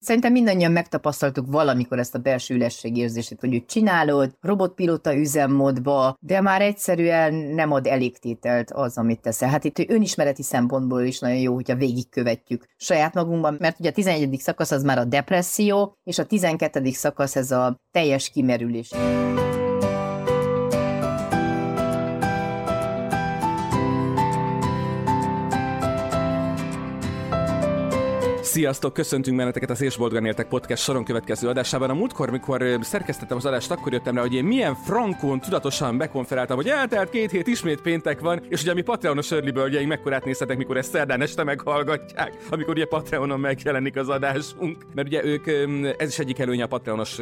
Szerintem mindannyian megtapasztaltuk valamikor ezt a belső ürességérzését, hogy úgy csinálod, robotpilóta üzemmódba, de már egyszerűen nem ad elégtételt az, amit teszel. Hát itt önismereti szempontból is nagyon jó, hogyha végigkövetjük saját magunkban, mert ugye a 11. szakasz az már a depresszió, és a 12. szakasz ez a teljes kimerülés. Sziasztok, köszöntünk benneteket az És Boldogan Éltek podcast soron következő adásában. A múltkor, mikor szerkesztettem az adást, akkor jöttem rá, hogy én milyen frankon tudatosan bekonferáltam, hogy eltelt két hét, ismét péntek van, és ugye mi Patreonos early bölgyeink mekkorát nézhetek, mikor ezt szerdán este meghallgatják, amikor ugye Patreonon megjelenik az adásunk. Mert ugye ők, ez is egyik előnye a Patreonos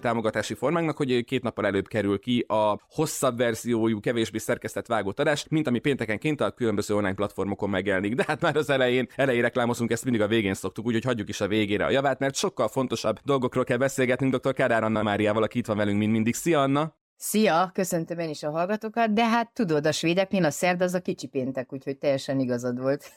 támogatási formánknak, hogy két nappal előbb kerül ki a hosszabb verziójú, kevésbé szerkesztett vágott adás, mint ami péntekenként a különböző online platformokon megjelenik. De hát már az elején, elején reklámozunk, ezt mindig a végén szoktuk, úgyhogy hagyjuk is a végére a javát, mert sokkal fontosabb dolgokról kell beszélgetnünk dr. Kádár Anna Máriával, aki itt van velünk, mint mindig. Szia, Anna! Szia, köszöntöm én is a hallgatókat, de hát tudod, a svédeknél a szerda az a kicsi péntek, úgyhogy teljesen igazad volt.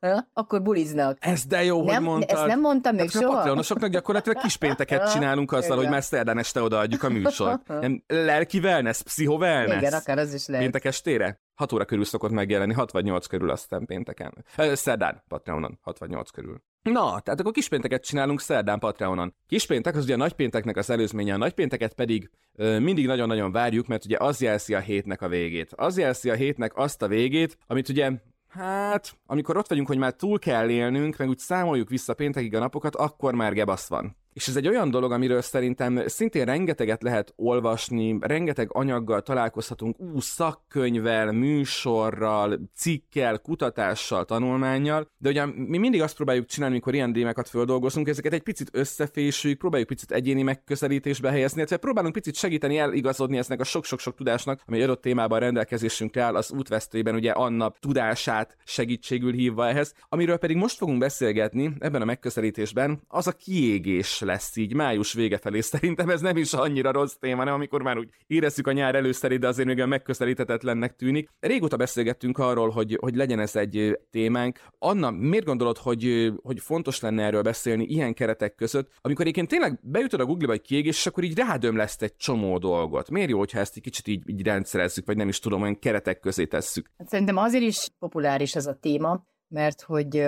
Akkor buliznak. Ez de jó, nem, hogy mondtad. Ezt nem mondtam még hát, soha. A patreonosoknak gyakorlatilag kis pénteket csinálunk azzal, hogy már szerdán este odaadjuk a műsort. lelki wellness, pszicho wellness. Igen, akár az is lehet. Péntek estére? 6 óra körül szokott megjelenni, 68 körül aztán pénteken. Szerdán, Patreonon, 68 körül. Na, tehát akkor kispénteket csinálunk szerdán Patreonon. Kispéntek az ugye a nagypénteknek az előzménye, a nagypénteket pedig ö, mindig nagyon-nagyon várjuk, mert ugye az jelzi a hétnek a végét. Az jelzi a hétnek azt a végét, amit ugye Hát, amikor ott vagyunk, hogy már túl kell élnünk, meg úgy számoljuk vissza péntekig a napokat, akkor már gebasz van. És ez egy olyan dolog, amiről szerintem szintén rengeteget lehet olvasni, rengeteg anyaggal találkozhatunk, ú, szakkönyvvel, műsorral, cikkel, kutatással, tanulmányjal, de ugye mi mindig azt próbáljuk csinálni, amikor ilyen témákat földolgozunk, ezeket egy picit összefésüljük, próbáljuk picit egyéni megközelítésbe helyezni, illetve próbálunk picit segíteni eligazodni eznek a sok-sok-sok tudásnak, ami egy adott témában rendelkezésünkre áll, az útvesztőjében ugye Anna tudását segítségül hívva ehhez, amiről pedig most fogunk beszélgetni ebben a megközelítésben, az a kiégés lesz így május vége felé. Szerintem ez nem is annyira rossz téma, nem amikor már úgy érezzük a nyár előszerét, de azért még olyan megközelíthetetlennek tűnik. Régóta beszélgettünk arról, hogy, hogy legyen ez egy témánk. Anna, miért gondolod, hogy, hogy fontos lenne erről beszélni ilyen keretek között, amikor egyébként tényleg beütöd a Google-ba egy kiégés, és akkor így rádömleszt egy csomó dolgot. Miért jó, hogyha ezt egy kicsit így, így rendszerezzük, vagy nem is tudom, olyan keretek közé tesszük? Hát szerintem azért is populáris ez a téma, mert hogy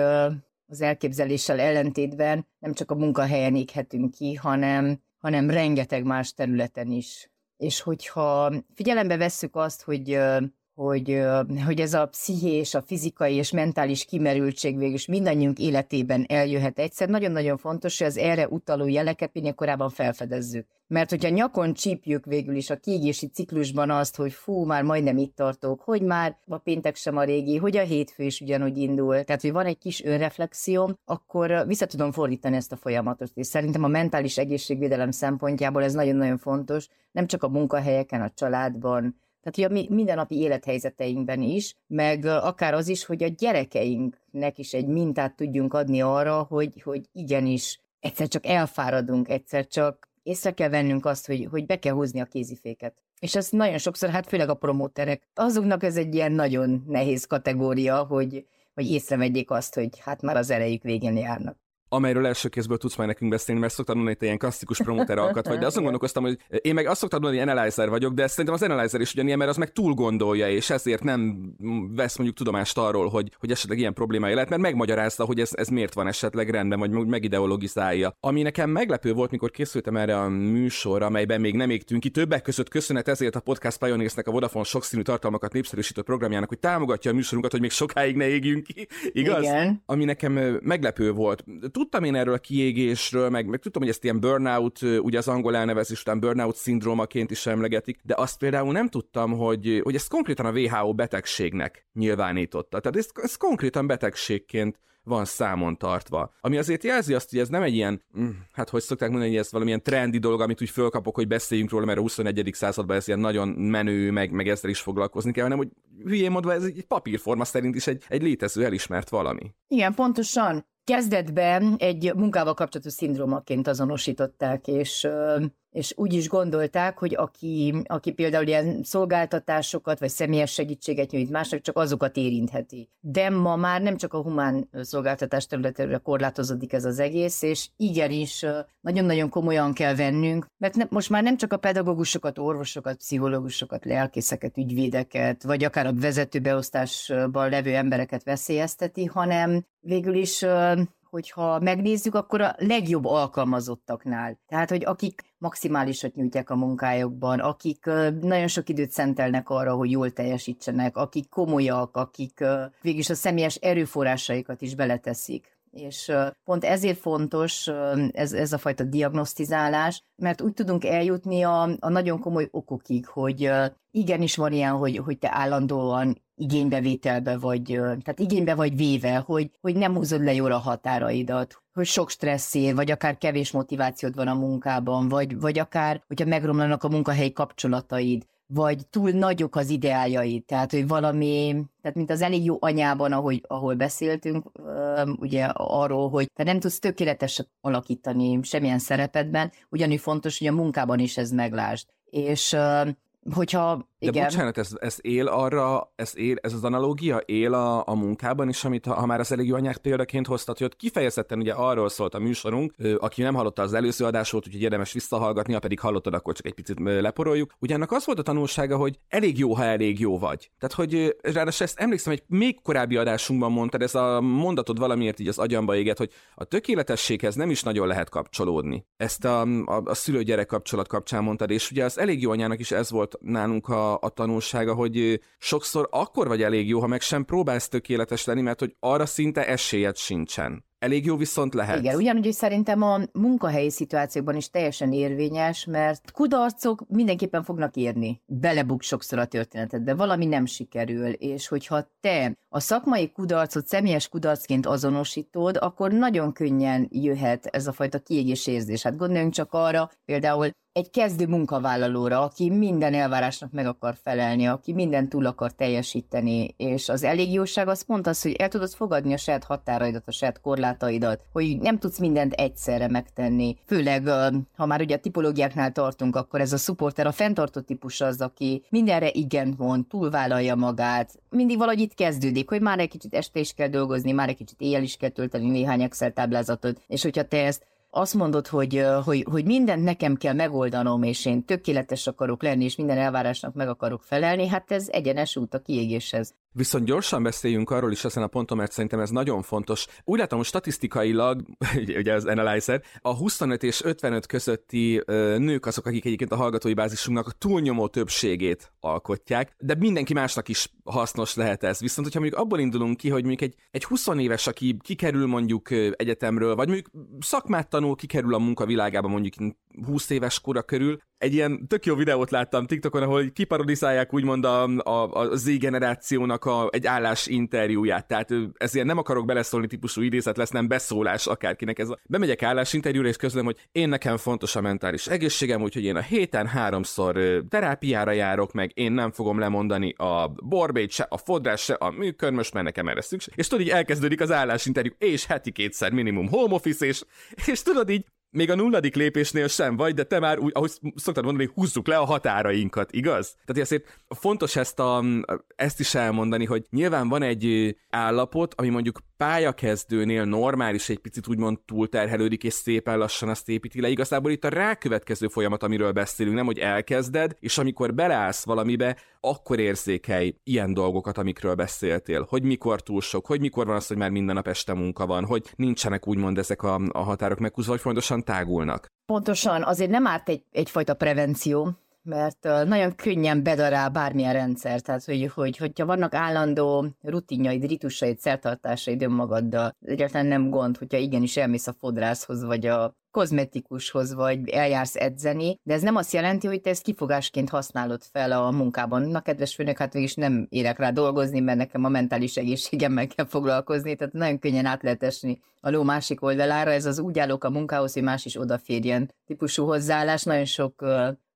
az elképzeléssel ellentétben nem csak a munkahelyen éghetünk ki, hanem, hanem rengeteg más területen is. És hogyha figyelembe vesszük azt, hogy hogy, hogy ez a pszichés, a fizikai és mentális kimerültség végül is mindannyiunk életében eljöhet egyszer. Nagyon-nagyon fontos, hogy az erre utaló jeleket minél korábban felfedezzük. Mert hogyha nyakon csípjük végül is a kiégési ciklusban azt, hogy fú, már majdnem itt tartok, hogy már a péntek sem a régi, hogy a hétfő is ugyanúgy indul, tehát hogy van egy kis önreflexióm, akkor vissza tudom fordítani ezt a folyamatot. És szerintem a mentális egészségvédelem szempontjából ez nagyon-nagyon fontos, nem csak a munkahelyeken, a családban, tehát hogy a mindennapi élethelyzeteinkben is, meg akár az is, hogy a gyerekeinknek is egy mintát tudjunk adni arra, hogy, hogy igenis egyszer csak elfáradunk, egyszer csak észre kell vennünk azt, hogy, hogy be kell húzni a kéziféket. És ez nagyon sokszor, hát főleg a promóterek, azoknak ez egy ilyen nagyon nehéz kategória, hogy, hogy észrevegyék azt, hogy hát már az erejük végén járnak amelyről első kézből tudsz majd nekünk beszélni, mert szoktad mondani, hogy te ilyen klasszikus promoter alkat vagy, de azon gondolkoztam, hogy én meg azt szoktad mondani, hogy analyzer vagyok, de szerintem az analyzer is ugyanilyen, mert az meg túl gondolja, és ezért nem vesz mondjuk tudomást arról, hogy, hogy esetleg ilyen problémája lehet, mert megmagyarázta, hogy ez, ez miért van esetleg rendben, vagy megideologizálja. Ami nekem meglepő volt, mikor készültem erre a műsorra, amelyben még nem égtünk ki, többek között köszönet ezért a Podcast Pioneersnek a Vodafone sokszínű tartalmakat népszerűsítő programjának, hogy támogatja a műsorunkat, hogy még sokáig ne égjünk ki. Igaz? Igen. Ami nekem meglepő volt tudtam én erről a kiégésről, meg, meg tudtam, hogy ezt ilyen burnout, ugye az angol elnevezés után burnout szindrómaként is emlegetik, de azt például nem tudtam, hogy, hogy ezt konkrétan a WHO betegségnek nyilvánította. Tehát ez, ez konkrétan betegségként van számon tartva. Ami azért jelzi azt, hogy ez nem egy ilyen, mm, hát hogy szokták mondani, hogy ez valamilyen trendi dolog, amit úgy fölkapok, hogy beszéljünk róla, mert a 21. században ez ilyen nagyon menő, meg, meg ezzel is foglalkozni kell, hanem hogy hülyén mondva ez egy papírforma szerint is egy, egy létező, elismert valami. Igen, pontosan. Kezdetben egy munkával kapcsolatos szindrómaként azonosították, és és úgy is gondolták, hogy aki, aki például ilyen szolgáltatásokat vagy személyes segítséget nyújt másnak, csak azokat érintheti. De ma már nem csak a humán szolgáltatás területére korlátozódik ez az egész, és igenis nagyon-nagyon komolyan kell vennünk, mert ne, most már nem csak a pedagógusokat, orvosokat, pszichológusokat, lelkészeket, ügyvédeket, vagy akár a vezetőbeosztásban levő embereket veszélyezteti, hanem végül is hogyha megnézzük, akkor a legjobb alkalmazottaknál. Tehát, hogy akik maximálisat nyújtják a munkájukban, akik nagyon sok időt szentelnek arra, hogy jól teljesítsenek, akik komolyak, akik végig a személyes erőforrásaikat is beleteszik. És pont ezért fontos ez, ez a fajta diagnosztizálás, mert úgy tudunk eljutni a, a nagyon komoly okokig, hogy igenis van ilyen, hogy, hogy te állandóan igénybevételbe vagy, tehát igénybe vagy véve, hogy, hogy nem húzod le jól a határaidat, hogy sok stresszér, vagy akár kevés motivációd van a munkában, vagy, vagy akár, hogyha megromlanak a munkahelyi kapcsolataid, vagy túl nagyok az ideájaid, tehát hogy valami, tehát mint az elég jó anyában, ahogy, ahol beszéltünk, ugye arról, hogy te nem tudsz tökéletes alakítani semmilyen szerepedben, ugyanúgy fontos, hogy a munkában is ez meglásd. És hogyha de Igen. bocsánat, ez, ez él arra, ez, él, ez az analógia él a, a munkában is, amit ha, ha már az elég jó anyák példaként hoztat, hogy ott kifejezetten ugye arról szólt a műsorunk, aki nem hallotta az előző adásot, úgyhogy érdemes visszahallgatni, ha pedig hallottad, akkor csak egy picit leporoljuk. Ugye annak az volt a tanulsága, hogy elég jó, ha elég jó vagy. Tehát, hogy ráadásul ezt emlékszem, hogy még korábbi adásunkban mondtad, ez a mondatod valamiért így az agyamba éget, hogy a tökéletességhez nem is nagyon lehet kapcsolódni. Ezt a, a, a szülő-gyerek kapcsolat kapcsán mondtad, és ugye az elég jó anyának is ez volt nálunk a a, tanulsága, hogy sokszor akkor vagy elég jó, ha meg sem próbálsz tökéletes lenni, mert hogy arra szinte esélyed sincsen. Elég jó viszont lehet. Igen, ugyanúgy szerintem a munkahelyi szituációkban is teljesen érvényes, mert kudarcok mindenképpen fognak érni. Belebuk sokszor a történetedbe, valami nem sikerül, és hogyha te a szakmai kudarcot személyes kudarcként azonosítod, akkor nagyon könnyen jöhet ez a fajta kiégés érzés. Hát gondoljunk csak arra, például egy kezdő munkavállalóra, aki minden elvárásnak meg akar felelni, aki minden túl akar teljesíteni, és az elégjóság az pont az, hogy el tudod fogadni a saját határaidat, a saját korlátaidat, hogy nem tudsz mindent egyszerre megtenni. Főleg, ha már ugye a tipológiáknál tartunk, akkor ez a supporter, a fenntartó típus az, aki mindenre igent mond, túlvállalja magát, mindig valahogy itt kezdődik, hogy már egy kicsit este is kell dolgozni, már egy kicsit éjjel is kell tölteni néhány Excel táblázatot, és hogyha te ezt azt mondod, hogy, hogy, hogy mindent nekem kell megoldanom, és én tökéletes akarok lenni, és minden elvárásnak meg akarok felelni, hát ez egyenes út a kiégéshez. Viszont gyorsan beszéljünk arról is ezen a ponton, mert szerintem ez nagyon fontos. Úgy látom, hogy statisztikailag, ugye az Analyzer, a 25 és 55 közötti nők azok, akik egyébként a hallgatói bázisunknak a túlnyomó többségét alkotják, de mindenki másnak is hasznos lehet ez. Viszont, hogyha mondjuk abból indulunk ki, hogy mondjuk egy, egy 20 éves, aki kikerül mondjuk egyetemről, vagy mondjuk szakmát tanul, kikerül a munkavilágába mondjuk 20 éves kora körül, egy ilyen tök jó videót láttam TikTokon, ahol kiparodizálják úgymond a, a, a Z generációnak a, egy állás interjúját. Tehát ez ilyen nem akarok beleszólni típusú idézet lesz, nem beszólás akárkinek. Ez a, bemegyek interjúra és közlöm, hogy én nekem fontos a mentális egészségem, úgyhogy én a héten háromszor terápiára járok, meg én nem fogom lemondani a borbét se, a fodrás se, a műkörmös, mert nekem erre szükség. És tudod, így elkezdődik az állásinterjú, és heti kétszer minimum home office, és, és tudod így még a nulladik lépésnél sem vagy, de te már úgy, ahogy szoktad mondani, húzzuk le a határainkat, igaz? Tehát azért fontos ezt, a, ezt is elmondani, hogy nyilván van egy állapot, ami mondjuk pályakezdőnél normális, egy picit úgymond túlterhelődik, és szépen lassan azt építi le. Igazából itt a rákövetkező folyamat, amiről beszélünk, nem, hogy elkezded, és amikor beleállsz valamibe, akkor érzékelj ilyen dolgokat, amikről beszéltél. Hogy mikor túl sok, hogy mikor van az, hogy már minden nap este munka van, hogy nincsenek úgymond ezek a, a határok meghúzva, hogy fontosan tágulnak. Pontosan, azért nem árt egy, egyfajta prevenció, mert nagyon könnyen bedarál bármilyen rendszer, tehát hogy, hogy, hogyha vannak állandó rutinjaid, ritusaid, szertartásaid önmagaddal, egyáltalán nem gond, hogyha igenis elmész a fodrászhoz, vagy a kozmetikushoz, vagy eljársz edzeni, de ez nem azt jelenti, hogy te ezt kifogásként használod fel a munkában. Na, kedves főnök, hát is nem érek rá dolgozni, mert nekem a mentális egészségemmel kell foglalkozni, tehát nagyon könnyen át lehet esni a ló másik oldalára. Ez az úgy állok a munkához, hogy más is odaférjen típusú hozzáállás. Nagyon sok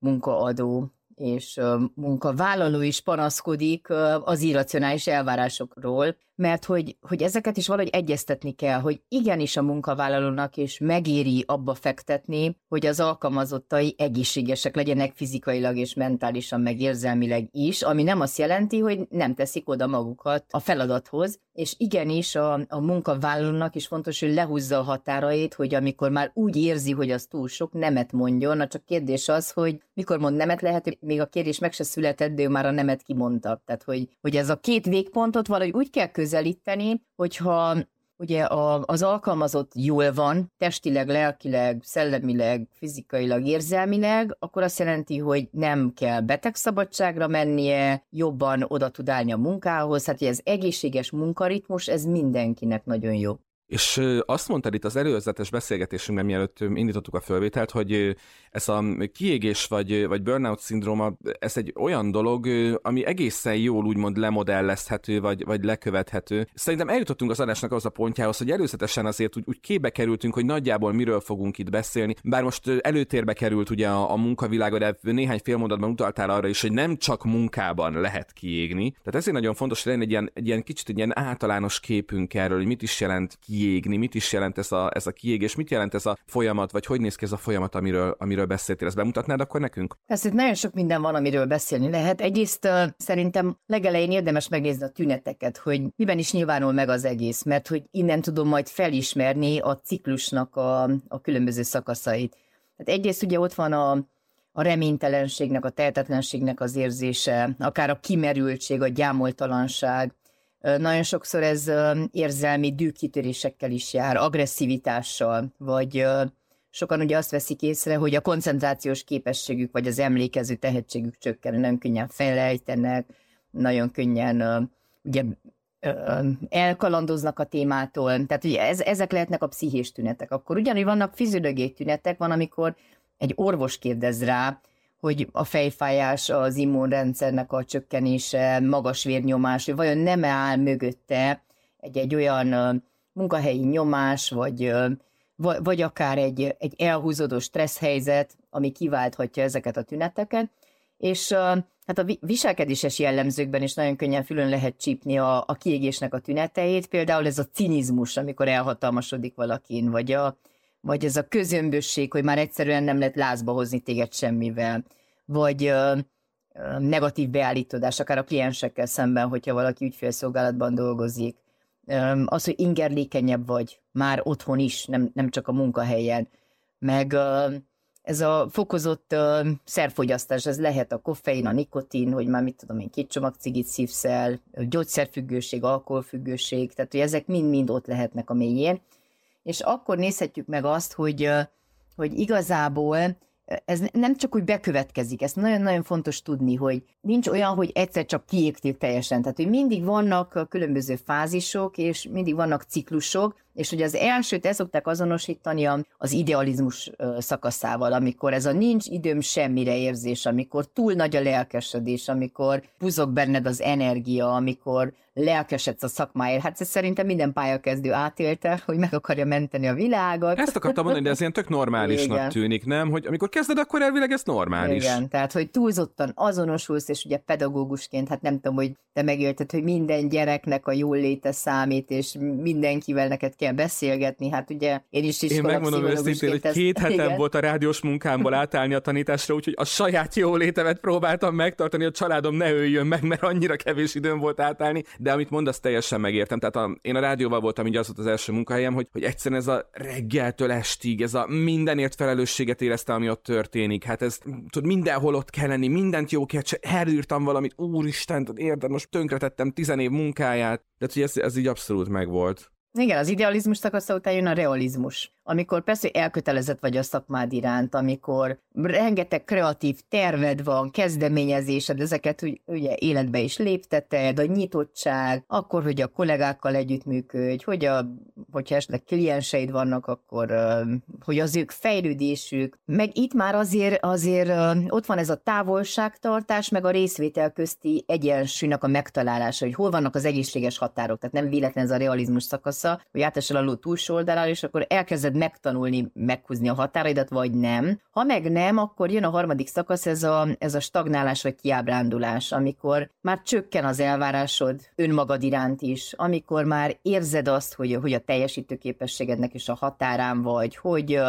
munkaadó és munkavállaló is panaszkodik az irracionális elvárásokról, mert hogy, hogy ezeket is valahogy egyeztetni kell, hogy igenis a munkavállalónak is megéri abba fektetni, hogy az alkalmazottai egészségesek legyenek fizikailag és mentálisan, meg érzelmileg is, ami nem azt jelenti, hogy nem teszik oda magukat a feladathoz, és igenis a, a munkavállalónak is fontos, hogy lehúzza a határait, hogy amikor már úgy érzi, hogy az túl sok, nemet mondjon, na csak kérdés az, hogy mikor mond nemet, lehet, hogy még a kérdés meg se született, de ő már a nemet kimondta. Tehát, hogy, hogy ez a két végpontot valahogy úgy kell közelíteni, hogyha ugye a, az alkalmazott jól van, testileg, lelkileg, szellemileg, fizikailag, érzelmileg, akkor azt jelenti, hogy nem kell betegszabadságra mennie, jobban oda tud állni a munkához, hát hogy ez egészséges munkaritmus, ez mindenkinek nagyon jó. És azt mondtad itt az előzetes beszélgetésünkben, mielőtt indítottuk a fölvételt, hogy ez a kiégés vagy, vagy burnout szindróma, ez egy olyan dolog, ami egészen jól úgymond lemodellezhető, vagy, vagy lekövethető. Szerintem eljutottunk az adásnak az a pontjához, hogy előzetesen azért úgy, úgy képbe kerültünk, hogy nagyjából miről fogunk itt beszélni. Bár most előtérbe került ugye a, a munkavilága, de néhány félmondatban utaltál arra is, hogy nem csak munkában lehet kiégni. Tehát ezért nagyon fontos, hogy legyen egy ilyen, egy ilyen kicsit egy ilyen általános képünk erről, hogy mit is jelent kiégni, mit is jelent ez a, ez a kiégés, mit jelent ez a folyamat, vagy hogy néz ki ez a folyamat, amiről, amiről beszéltél, ezt bemutatnád akkor nekünk? Persze, itt nagyon sok minden van, amiről beszélni lehet. Egyrészt uh, szerintem legelején érdemes megnézni a tüneteket, hogy miben is nyilvánul meg az egész, mert hogy innen tudom majd felismerni a ciklusnak a, a különböző szakaszait. Tehát egyrészt ugye ott van a, a reménytelenségnek, a tehetetlenségnek az érzése, akár a kimerültség, a gyámoltalanság. Nagyon sokszor ez érzelmi dűkitörésekkel is jár, agresszivitással, vagy sokan ugye azt veszik észre, hogy a koncentrációs képességük vagy az emlékező tehetségük csökken, nagyon könnyen felejtenek, nagyon könnyen ugye elkalandoznak a témától, tehát ugye ez, ezek lehetnek a pszichés tünetek. Akkor ugyanúgy vannak fiziológiai tünetek, van, amikor egy orvos kérdez rá, hogy a fejfájás, az immunrendszernek a csökkenése, magas vérnyomás, hogy vajon nem áll mögötte egy, egy olyan munkahelyi nyomás, vagy vagy akár egy, egy elhúzódó stressz helyzet, ami kiválthatja ezeket a tüneteket, és hát a viselkedéses jellemzőkben is nagyon könnyen fülön lehet csípni a, a kiégésnek a tüneteit, például ez a cinizmus, amikor elhatalmasodik valakin, vagy, a, vagy ez a közömbösség, hogy már egyszerűen nem lehet lázba hozni téged semmivel, vagy ö, negatív beállítódás, akár a kliensekkel szemben, hogyha valaki ügyfélszolgálatban dolgozik, az, hogy ingerlékenyebb vagy már otthon is, nem, nem csak a munkahelyen, meg ez a fokozott szerfogyasztás, ez lehet a koffein, a nikotin, hogy már mit tudom én, két csomag cigit szívsz el, gyógyszerfüggőség, alkoholfüggőség, tehát hogy ezek mind-mind ott lehetnek a mélyén. És akkor nézhetjük meg azt, hogy, hogy igazából ez nem csak úgy bekövetkezik, ezt nagyon-nagyon fontos tudni, hogy nincs olyan, hogy egyszer csak kiégtél teljesen. Tehát, hogy mindig vannak különböző fázisok, és mindig vannak ciklusok, és hogy az elsőt el szokták azonosítani az idealizmus szakaszával, amikor ez a nincs időm semmire érzés, amikor túl nagy a lelkesedés, amikor buzog benned az energia, amikor lelkesedsz a szakmáért. Hát ez szerintem minden pályakezdő átélte, hogy meg akarja menteni a világot. Ezt akartam mondani, de ez ilyen tök normálisnak Igen. tűnik, nem? Hogy amikor kezded, akkor elvileg ez normális. Igen, tehát hogy túlzottan azonosulsz, és ugye pedagógusként, hát nem tudom, hogy te megélted, hogy minden gyereknek a jól léte számít, és mindenkivel neked kell beszélgetni. Hát ugye én is is Én megmondom őszintén, hogy két hetem igen. volt a rádiós munkámból átállni a tanításra, úgyhogy a saját jólétemet próbáltam megtartani, a családom ne öljön meg, mert annyira kevés időm volt átállni, de amit mondasz, teljesen megértem. Tehát a, én a rádióval voltam, így az volt az első munkahelyem, hogy, hogy egyszerűen ez a reggeltől estig, ez a mindenért felelősséget érezte, ami ott történik. Hát ez, tudod, mindenhol ott kell lenni, mindent jó kell, elírtam valamit, úristen, érted, most tönkretettem tizenév munkáját, de hogy ez, ez így abszolút megvolt. Igen, az idealizmus szakasza után jön a realizmus amikor persze elkötelezett vagy a szakmád iránt, amikor rengeteg kreatív terved van, kezdeményezésed, ezeket ugye életbe is lépteted, a nyitottság, akkor, hogy a kollégákkal együttműködj, hogy a, hogyha esetleg klienseid vannak, akkor hogy az ők fejlődésük, meg itt már azért, azért ott van ez a távolságtartás, meg a részvétel közti egyensúlynak a megtalálása, hogy hol vannak az egészséges határok, tehát nem véletlen ez a realizmus szakasza, hogy átesel a ló túlsó oldalára, és akkor elkezded megtanulni, meghúzni a határaidat, vagy nem. Ha meg nem, akkor jön a harmadik szakasz, ez a, ez a stagnálás vagy kiábrándulás, amikor már csökken az elvárásod önmagad iránt is, amikor már érzed azt, hogy, hogy a teljesítőképességednek is a határán vagy, hogy,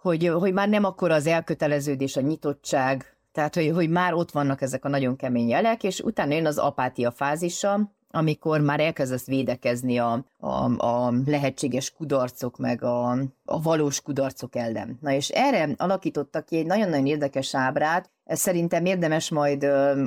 hogy, hogy már nem akkor az elköteleződés, a nyitottság, tehát hogy, hogy már ott vannak ezek a nagyon kemény jelek, és utána jön az apátia fázisa, amikor már elkezdesz védekezni a, a, a lehetséges kudarcok, meg a, a valós kudarcok ellen. Na és erre alakítottak ki egy nagyon-nagyon érdekes ábrát, szerintem érdemes majd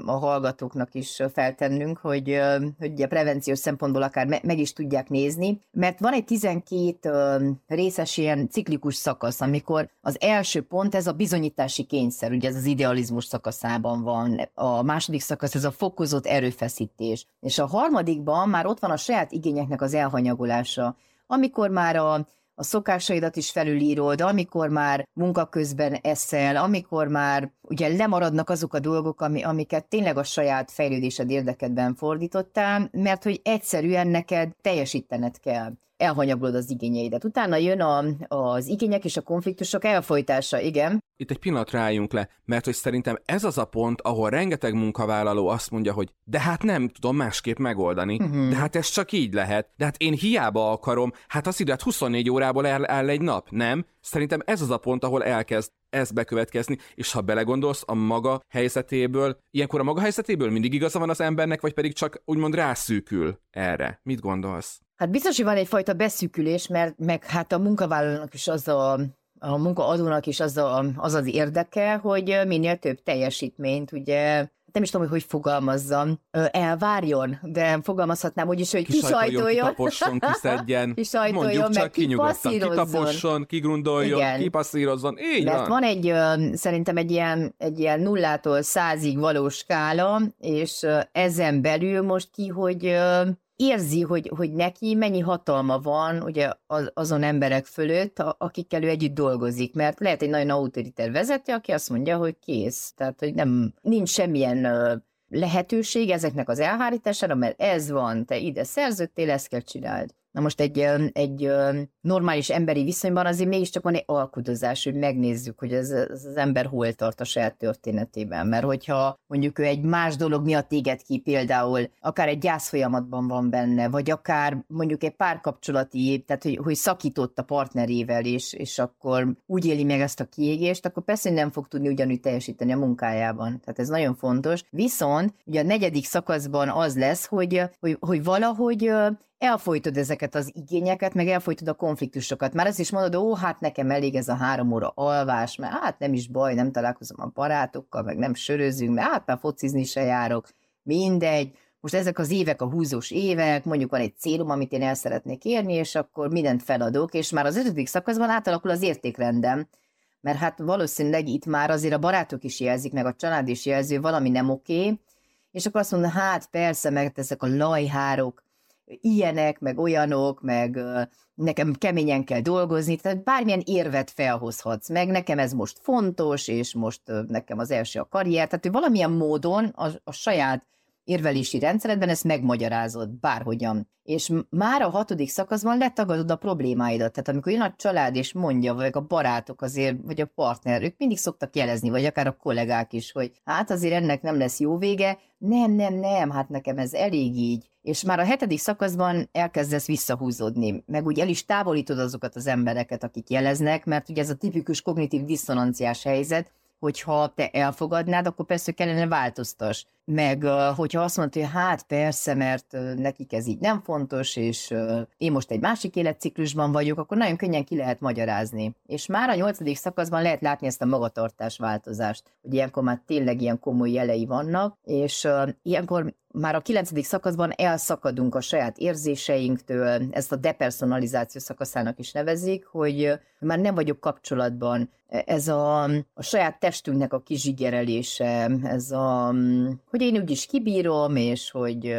a hallgatóknak is feltennünk, hogy, hogy a prevenciós szempontból akár meg is tudják nézni, mert van egy 12 részes ilyen ciklikus szakasz, amikor az első pont ez a bizonyítási kényszer, ugye ez az idealizmus szakaszában van, a második szakasz ez a fokozott erőfeszítés, és a harmadikban már ott van a saját igényeknek az elhanyagolása, amikor már a a szokásaidat is felülírod, amikor már munka közben eszel, amikor már ugye lemaradnak azok a dolgok, ami, amiket tényleg a saját fejlődésed érdekedben fordítottál, mert hogy egyszerűen neked teljesítened kell elhanyagolod az igényeidet. Utána jön a, az igények és a konfliktusok elfolytása, igen. Itt egy pillanat rájunk le, mert hogy szerintem ez az a pont, ahol rengeteg munkavállaló azt mondja, hogy de hát nem tudom másképp megoldani, uh-huh. de hát ez csak így lehet, de hát én hiába akarom, hát az időt 24 órából el, el egy nap, nem? Szerintem ez az a pont, ahol elkezd ez bekövetkezni, és ha belegondolsz a maga helyzetéből, ilyenkor a maga helyzetéből mindig igaza van az embernek, vagy pedig csak úgymond rászűkül erre. Mit gondolsz? Hát biztos, hogy van egyfajta beszűkülés, mert meg hát a munkavállalónak is az a a munkaadónak is az, a, az az érdeke, hogy minél több teljesítményt, ugye nem is tudom, hogy hogy fogalmazzam, elvárjon, de fogalmazhatnám úgy is, hogy kisajtoljon. Kitaposson, kiszedjen, Mondjuk csak kinyugodtan, kitaposson, kigrundoljon, Igen. kipasszírozzon, így Mert van. van egy, szerintem egy ilyen, egy ilyen nullától százig valós skála, és ezen belül most ki, hogy érzi, hogy, hogy neki mennyi hatalma van ugye az, azon emberek fölött, akikkel ő együtt dolgozik, mert lehet egy nagyon autoriter vezető, aki azt mondja, hogy kész, tehát hogy nem, nincs semmilyen lehetőség ezeknek az elhárítására, mert ez van, te ide szerződtél, ezt kell csináld. Na most egy, egy normális emberi viszonyban azért mégiscsak van egy alkudozás, hogy megnézzük, hogy ez, ez az ember hol tart a saját történetében. Mert hogyha mondjuk ő egy más dolog miatt éget ki, például akár egy gyász folyamatban van benne, vagy akár mondjuk egy párkapcsolati, tehát hogy, hogy szakított a partnerével, és, és akkor úgy éli meg ezt a kiégést, akkor persze nem fog tudni ugyanúgy teljesíteni a munkájában. Tehát ez nagyon fontos. Viszont ugye a negyedik szakaszban az lesz, hogy, hogy, hogy valahogy elfolytod ezeket az igényeket, meg elfolytod a konfliktusokat. Már azt is mondod, ó, hát nekem elég ez a három óra alvás, mert hát nem is baj, nem találkozom a barátokkal, meg nem sörözünk, mert hát már focizni se járok, mindegy. Most ezek az évek, a húzós évek, mondjuk van egy célom, amit én el szeretnék érni, és akkor mindent feladok, és már az ötödik szakaszban átalakul az értékrendem, mert hát valószínűleg itt már azért a barátok is jelzik, meg a család is jelzi, valami nem oké, és akkor azt mondja, hát persze, meg ezek a lajhárok, ilyenek, meg olyanok, meg nekem keményen kell dolgozni, tehát bármilyen érvet felhozhatsz meg, nekem ez most fontos, és most nekem az első a karrier, tehát hogy valamilyen módon a, a saját érvelési rendszeredben ezt megmagyarázod bárhogyan. És már a hatodik szakaszban letagadod a problémáidat. Tehát amikor jön a család és mondja, vagy a barátok azért, vagy a partner, ők mindig szoktak jelezni, vagy akár a kollégák is, hogy hát azért ennek nem lesz jó vége. Nem, nem, nem, hát nekem ez elég így. És már a hetedik szakaszban elkezdesz visszahúzódni, meg úgy el is távolítod azokat az embereket, akik jeleznek, mert ugye ez a tipikus kognitív diszonanciás helyzet, hogyha te elfogadnád, akkor persze kellene változtas. Meg hogyha azt mondod, hogy hát persze, mert nekik ez így nem fontos, és én most egy másik életciklusban vagyok, akkor nagyon könnyen ki lehet magyarázni. És már a nyolcadik szakaszban lehet látni ezt a magatartás változást, hogy ilyenkor már tényleg ilyen komoly jelei vannak, és ilyenkor már a kilencedik szakaszban elszakadunk a saját érzéseinktől, ezt a depersonalizáció szakaszának is nevezik, hogy már nem vagyok kapcsolatban. Ez a, a saját testünknek a kizsigerelése, ez a, hogy én úgyis kibírom, és hogy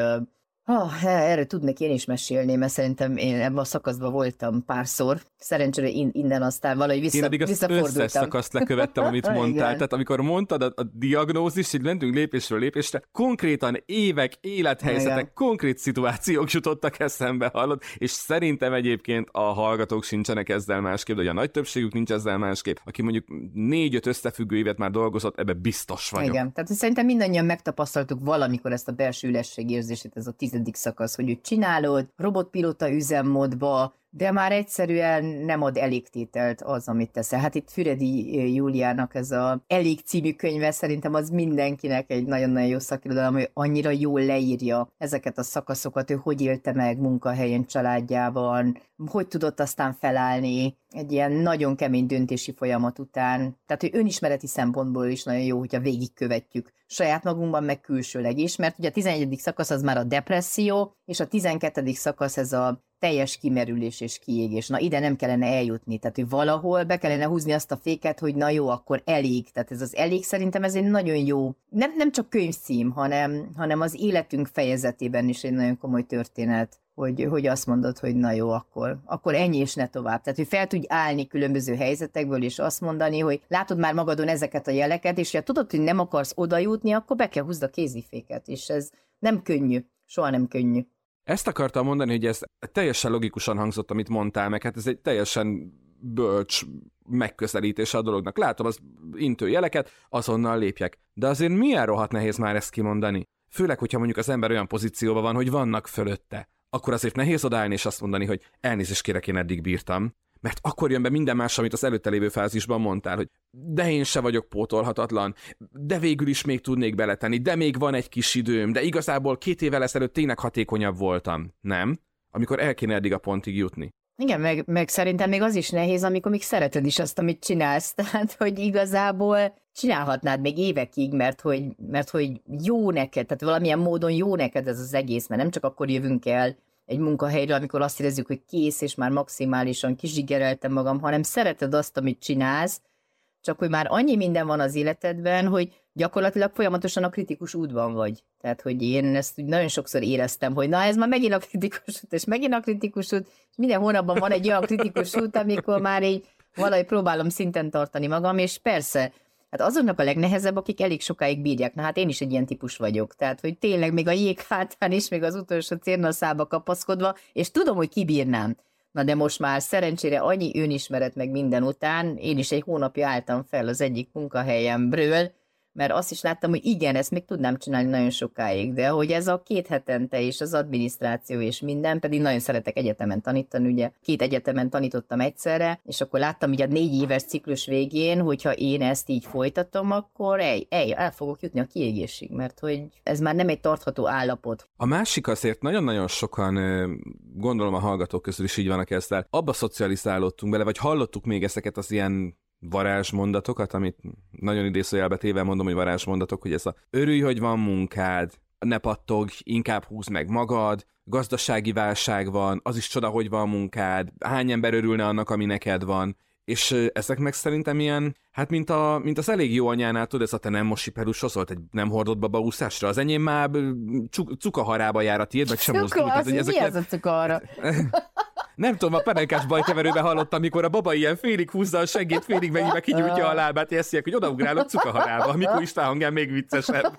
Ha, erre tudnék én is mesélni, mert szerintem én ebben a szakaszban voltam párszor. Szerencsére innen aztán valahogy vissza, én addig azt összes szakaszt lekövettem, amit mondtál. Tehát amikor mondtad a, a diagnózis, így mentünk lépésről lépésre, konkrétan évek, élethelyzetek, Igen. konkrét szituációk jutottak eszembe, hallod? És szerintem egyébként a hallgatók sincsenek ezzel másképp, de a nagy többségük nincs ezzel másképp. Aki mondjuk négy-öt összefüggő évet már dolgozott, ebbe biztos vagyok. Igen, tehát szerintem mindannyian megtapasztaltuk valamikor ezt a belső érzését, ez a tizedik szakasz, hogy úgy csinálod, robotpilóta üzemmódba, de már egyszerűen nem ad elégtételt az, amit teszel. Hát itt Füredi Júliának ez a Elég című könyve szerintem az mindenkinek egy nagyon-nagyon jó szakirodalom, hogy annyira jól leírja ezeket a szakaszokat, ő hogy élte meg munkahelyen, családjában, hogy tudott aztán felállni egy ilyen nagyon kemény döntési folyamat után. Tehát, hogy önismereti szempontból is nagyon jó, hogyha végigkövetjük saját magunkban, meg külsőleg is, mert ugye a 11. szakasz az már a depresszió, és a 12. szakasz ez a teljes kimerülés és kiégés. Na ide nem kellene eljutni, tehát hogy valahol be kellene húzni azt a féket, hogy na jó, akkor elég. Tehát ez az elég szerintem ez egy nagyon jó, nem, nem csak könyvcím, hanem, hanem az életünk fejezetében is egy nagyon komoly történet hogy, hogy azt mondod, hogy na jó, akkor, akkor ennyi és ne tovább. Tehát, hogy fel tudj állni különböző helyzetekből, és azt mondani, hogy látod már magadon ezeket a jeleket, és ha tudod, hogy nem akarsz oda jutni, akkor be kell húzd a kéziféket, és ez nem könnyű, soha nem könnyű. Ezt akartam mondani, hogy ez teljesen logikusan hangzott, amit mondtál, meg hát ez egy teljesen bölcs megközelítése a dolognak. Látom az intő jeleket, azonnal lépjek. De azért milyen rohadt nehéz már ezt kimondani? Főleg, hogyha mondjuk az ember olyan pozícióban van, hogy vannak fölötte. Akkor azért nehéz odállni és azt mondani, hogy elnézést kérek, én eddig bírtam. Mert akkor jön be minden más, amit az előtte lévő fázisban mondtál, hogy de én se vagyok pótolhatatlan, de végül is még tudnék beletenni, de még van egy kis időm, de igazából két évvel ezelőtt tényleg hatékonyabb voltam. Nem? Amikor el kéne eddig a pontig jutni. Igen, meg, meg szerintem még az is nehéz, amikor még szereted is azt, amit csinálsz. Tehát, hogy igazából csinálhatnád még évekig, mert hogy, mert hogy jó neked, tehát valamilyen módon jó neked ez az egész, mert nem csak akkor jövünk el egy munkahelyre, amikor azt érezzük, hogy kész, és már maximálisan kizsigereltem magam, hanem szereted azt, amit csinálsz, csak hogy már annyi minden van az életedben, hogy gyakorlatilag folyamatosan a kritikus útban vagy. Tehát, hogy én ezt úgy nagyon sokszor éreztem, hogy na ez már megint a kritikus út, és megint a kritikus út, és minden hónapban van egy olyan kritikus út, amikor már így valahogy próbálom szinten tartani magam, és persze, Hát azoknak a legnehezebb, akik elég sokáig bírják. Na hát én is egy ilyen típus vagyok. Tehát, hogy tényleg még a jéghátán is, még az utolsó cérnaszába kapaszkodva, és tudom, hogy kibírnám. Na de most már szerencsére annyi önismeret meg minden után, én is egy hónapja álltam fel az egyik munkahelyemről, mert azt is láttam, hogy igen, ezt még tudnám csinálni nagyon sokáig, de hogy ez a két hetente és az adminisztráció és minden, pedig nagyon szeretek egyetemen tanítani, ugye két egyetemen tanítottam egyszerre, és akkor láttam, hogy a négy éves ciklus végén, hogyha én ezt így folytatom, akkor ej, ej, el fogok jutni a kiégésig, mert hogy ez már nem egy tartható állapot. A másik azért nagyon-nagyon sokan, gondolom a hallgatók közül is így vannak ezzel, abba szocializálódtunk bele, vagy hallottuk még ezeket az ilyen varázsmondatokat, amit nagyon idézőjelbe téve mondom, hogy varázsmondatok, hogy ez a örülj, hogy van munkád, ne pattog, inkább húz meg magad, gazdasági válság van, az is csoda, hogy van munkád, hány ember örülne annak, ami neked van, és ezek meg szerintem ilyen, hát mint, a, mint az elég jó anyánál, tudod, ez a te nem mosi perushozolt egy nem hordott babaúszásra, az enyém már cukaharába jár a tiéd, meg sem mozdul. Cuka, az, mi ez a cukahara? Nem tudom, a penenkás bajkeverőben hallottam, amikor a baba ilyen félig húzza a segét, félig mennyi meg kinyújtja a lábát, és hogy odaugrálok cukaharába, amikor is hangja még viccesebb.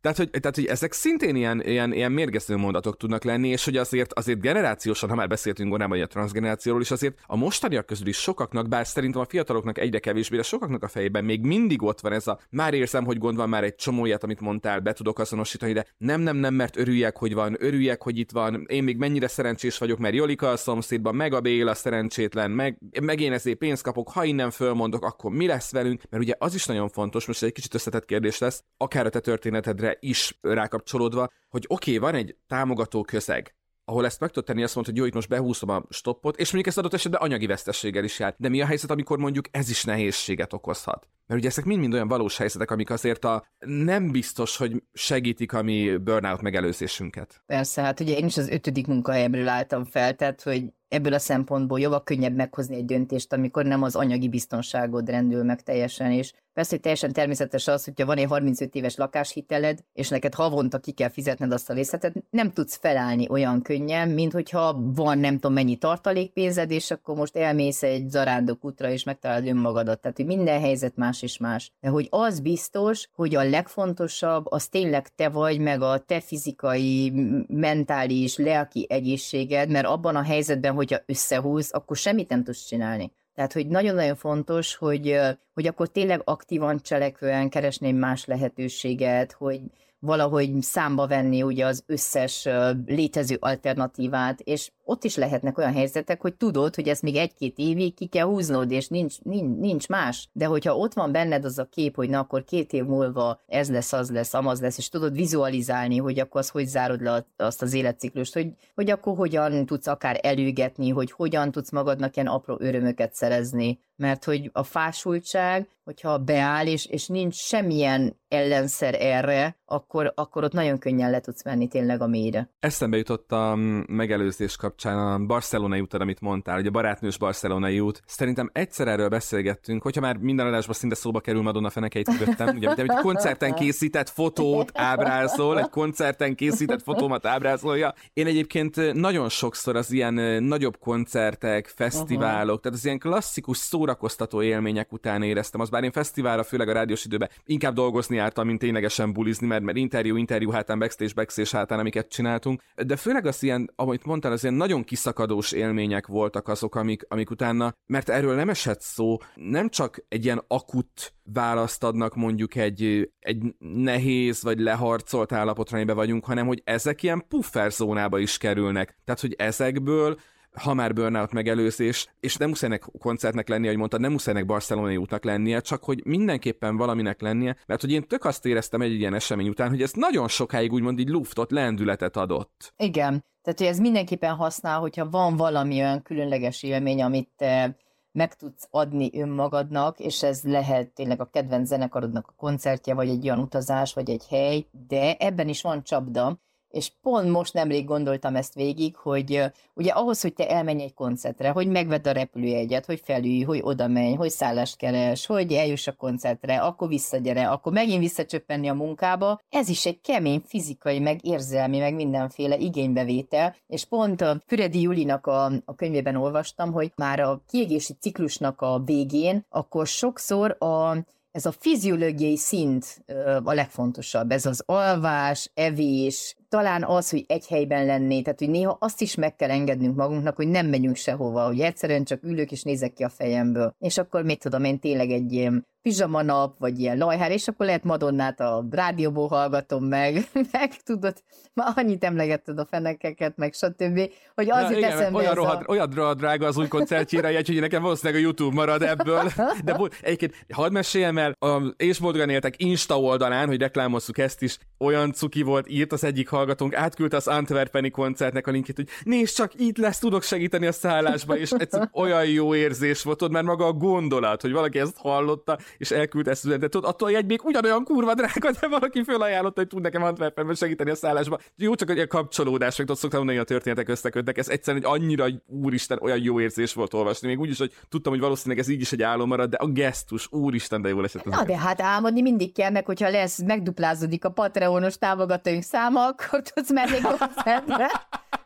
Tehát hogy, tehát, hogy ezek szintén ilyen, ilyen, ilyen mérgező mondatok tudnak lenni, és hogy azért, azért generációsan, ha már beszéltünk korábban a transgenerációról is, azért a mostaniak közül is sokaknak, bár szerintem a fiataloknak egyre kevésbé, de sokaknak a fejében még mindig ott van ez a már érzem, hogy gond van, már egy csomó ilyet, amit mondtál, be tudok azonosítani, de nem, nem, nem, mert örüljek, hogy van, örüljek, hogy itt van, én még mennyire szerencsés vagyok, mert Jolika a szomszédban, meg a Béla szerencsétlen, meg, meg én ezért pénzt kapok, ha innen fölmondok, akkor mi lesz velünk? Mert ugye az is nagyon fontos, most egy kicsit összetett kérdés lesz, akár a te történetedre is rákapcsolódva, hogy oké, okay, van egy támogató közeg, ahol ezt meg tudod tenni, azt mondod, hogy jó, itt most behúzom a stoppot, és mondjuk ezt adott esetben anyagi vesztességgel is jár. De mi a helyzet, amikor mondjuk ez is nehézséget okozhat? Mert ugye ezek mind-mind olyan valós helyzetek, amik azért a nem biztos, hogy segítik a mi burnout megelőzésünket. Persze, hát ugye én is az ötödik munkahelyemről álltam fel, tehát hogy ebből a szempontból jóval könnyebb meghozni egy döntést, amikor nem az anyagi biztonságod rendül meg teljesen, és Persze, hogy teljesen természetes az, hogyha van egy 35 éves lakáshiteled, és neked havonta ki kell fizetned azt a részletet, nem tudsz felállni olyan könnyen, mint hogyha van nem tudom mennyi tartalékpénzed, és akkor most elmész egy zarándok útra, és megtalálod önmagadat. Tehát, hogy minden helyzet más és más. De hogy az biztos, hogy a legfontosabb, az tényleg te vagy, meg a te fizikai, mentális, lelki egészséged, mert abban a helyzetben, hogyha összehúz, akkor semmit nem tudsz csinálni. Tehát, hogy nagyon-nagyon fontos, hogy, hogy akkor tényleg aktívan cselekvően keresném más lehetőséget, hogy valahogy számba venni ugye az összes létező alternatívát, és ott is lehetnek olyan helyzetek, hogy tudod, hogy ezt még egy-két évig ki kell húznod, és nincs, nincs, nincs más. De hogyha ott van benned az a kép, hogy na akkor két év múlva ez lesz, az lesz, amaz lesz, és tudod vizualizálni, hogy akkor az hogy zárod le azt az életciklust, hogy, hogy akkor hogyan tudsz akár előgetni, hogy hogyan tudsz magadnak ilyen apró örömöket szerezni, mert hogy a fásultság, hogyha beáll, és, és nincs semmilyen ellenszer erre, akkor, akkor ott nagyon könnyen le tudsz menni tényleg a mélyre. Eszembe jutott a megelőzés kapcsán a barcelonai útad, amit mondtál, hogy a barátnős barcelonai út. Szerintem egyszer erről beszélgettünk, hogyha már minden adásban szinte szóba kerül Madonna fenekeit mögöttem, ugye, egy koncerten készített fotót ábrázol, egy koncerten készített fotómat ábrázolja. Én egyébként nagyon sokszor az ilyen nagyobb koncertek, fesztiválok, uh-huh. tehát az ilyen klasszikus szórakoztató élmények után éreztem, az bár én fesztiválra, főleg a rádiós időben inkább dolgozni jártam, mint ténylegesen bulizni, mert, mert interjú, interjú hátán, backstage, backstage hátán, amiket csináltunk. De főleg az ilyen, amit mondtál, az ilyen nagyon kiszakadós élmények voltak azok, amik, amik utána, mert erről nem esett szó, nem csak egy ilyen akut választ adnak mondjuk egy, egy nehéz vagy leharcolt állapotra, amiben vagyunk, hanem hogy ezek ilyen puffer zónába is kerülnek. Tehát, hogy ezekből ha már burnout megelőzés, és nem muszáj koncertnek lennie, hogy mondtad, nem muszáj barcelonai útnak lennie, csak hogy mindenképpen valaminek lennie, mert hogy én tök azt éreztem egy ilyen esemény után, hogy ez nagyon sokáig úgymond így luftot, lendületet adott. Igen, tehát hogy ez mindenképpen használ, hogyha van valami olyan különleges élmény, amit te meg tudsz adni önmagadnak, és ez lehet tényleg a kedvenc zenekarodnak a koncertje, vagy egy olyan utazás, vagy egy hely, de ebben is van csapda, és pont most nemrég gondoltam ezt végig, hogy ugye ahhoz, hogy te elmenj egy koncertre, hogy megvedd a repülőjegyet, hogy felülj, hogy oda menj, hogy szállást keres, hogy eljuss a koncertre, akkor visszagyere, akkor megint visszacsöppenni a munkába, ez is egy kemény fizikai, meg érzelmi, meg mindenféle igénybevétel, és pont a Füredi Julinak a, a könyvében olvastam, hogy már a kiégési ciklusnak a végén, akkor sokszor a ez a fiziológiai szint a legfontosabb, ez az alvás, evés, talán az, hogy egy helyben lenni, tehát hogy néha azt is meg kell engednünk magunknak, hogy nem megyünk sehova, hogy egyszerűen csak ülök és nézek ki a fejemből. És akkor mit tudom én, tényleg egy ilyen pizsama nap, vagy ilyen lajhár, és akkor lehet Madonnát a rádióból hallgatom meg, meg tudod, már annyit emlegetted a fenekeket, meg stb., hogy az jut eszembe olyan, rohad, a... olyan drága az új koncertjére jegy, hogy nekem valószínűleg a YouTube marad ebből, de egyébként hadd meséljem el, a És Boldogan éltek Insta oldalán, hogy reklámozzuk ezt is, olyan cuki volt, írt az egyik hallgatónk, átküldte az Antwerpeni koncertnek a linkjét, hogy nézd csak, itt lesz, tudok segíteni a szállásba, és ez olyan jó érzés volt, ott, mert maga a gondolat, hogy valaki ezt hallotta, és elküldte ezt üzenetet, tudod, attól egy még ugyanolyan kurva drága, de valaki felajánlotta, hogy tud nekem Antwerpenben segíteni a szállásba. Jó, csak egy kapcsolódás, meg szoktam mondani, a történetek összekötnek, ez egyszerűen egy annyira úristen, olyan jó érzés volt olvasni, még úgy is, hogy tudtam, hogy valószínűleg ez így is egy álom marad, de a gesztus, úristen, de jó lesz. Na, de hát álmodni mindig kell, meg hogyha lesz, megduplázódik a Patreonos támogatóink száma, akkor tudsz menni koncertre.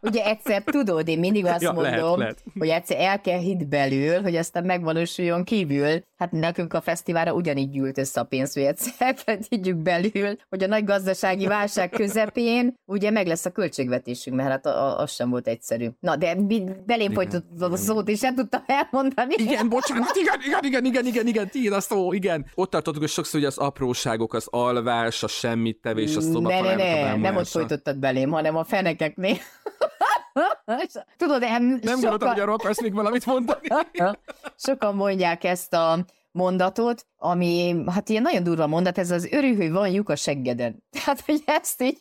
Ugye egyszer tudod, én mindig azt ja, mondom, lehet, lehet. hogy egyszer el kell hit belül, hogy aztán megvalósuljon kívül. Hát nekünk a fesztiválra ugyanígy gyűlt össze a pénz, hogy egyszer higgyük belül, hogy a nagy gazdasági válság közepén ugye meg lesz a költségvetésünk, mert hát az sem volt egyszerű. Na, de belém folytattad a szót, és nem tudtam elmondani. Igen, bocsánat, igen, igen, igen, igen, igen, igen, tiéd a szó, igen. Ott tartottuk, hogy sokszor, hogy az apróságok, az alvás, a semmit tevés, a szoba Ne, ne, ne, nem ott folytottad belém, hanem a fenekeknél. Tudod, nem, nem sokan... gondoltam, hogy arról akarsz még valamit mondani. sokan mondják ezt a mondatot, ami, hát ilyen nagyon durva mondat, ez az örül, hogy van lyuk a seggeden. Tehát, hogy ezt így,